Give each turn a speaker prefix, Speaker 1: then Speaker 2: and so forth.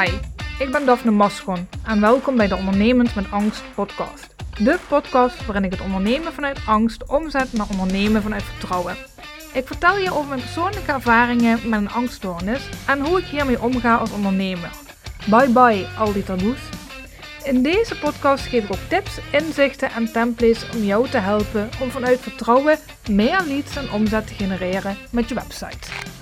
Speaker 1: Hi, ik ben Daphne Maschon en welkom bij de Ondernemend met Angst podcast. De podcast waarin ik het ondernemen vanuit angst omzet naar ondernemen vanuit vertrouwen. Ik vertel je over mijn persoonlijke ervaringen met een angststoornis en hoe ik hiermee omga als ondernemer. Bye bye al die taboes. In deze podcast geef ik ook tips, inzichten en templates om jou te helpen om vanuit vertrouwen meer leads en omzet te genereren met je website.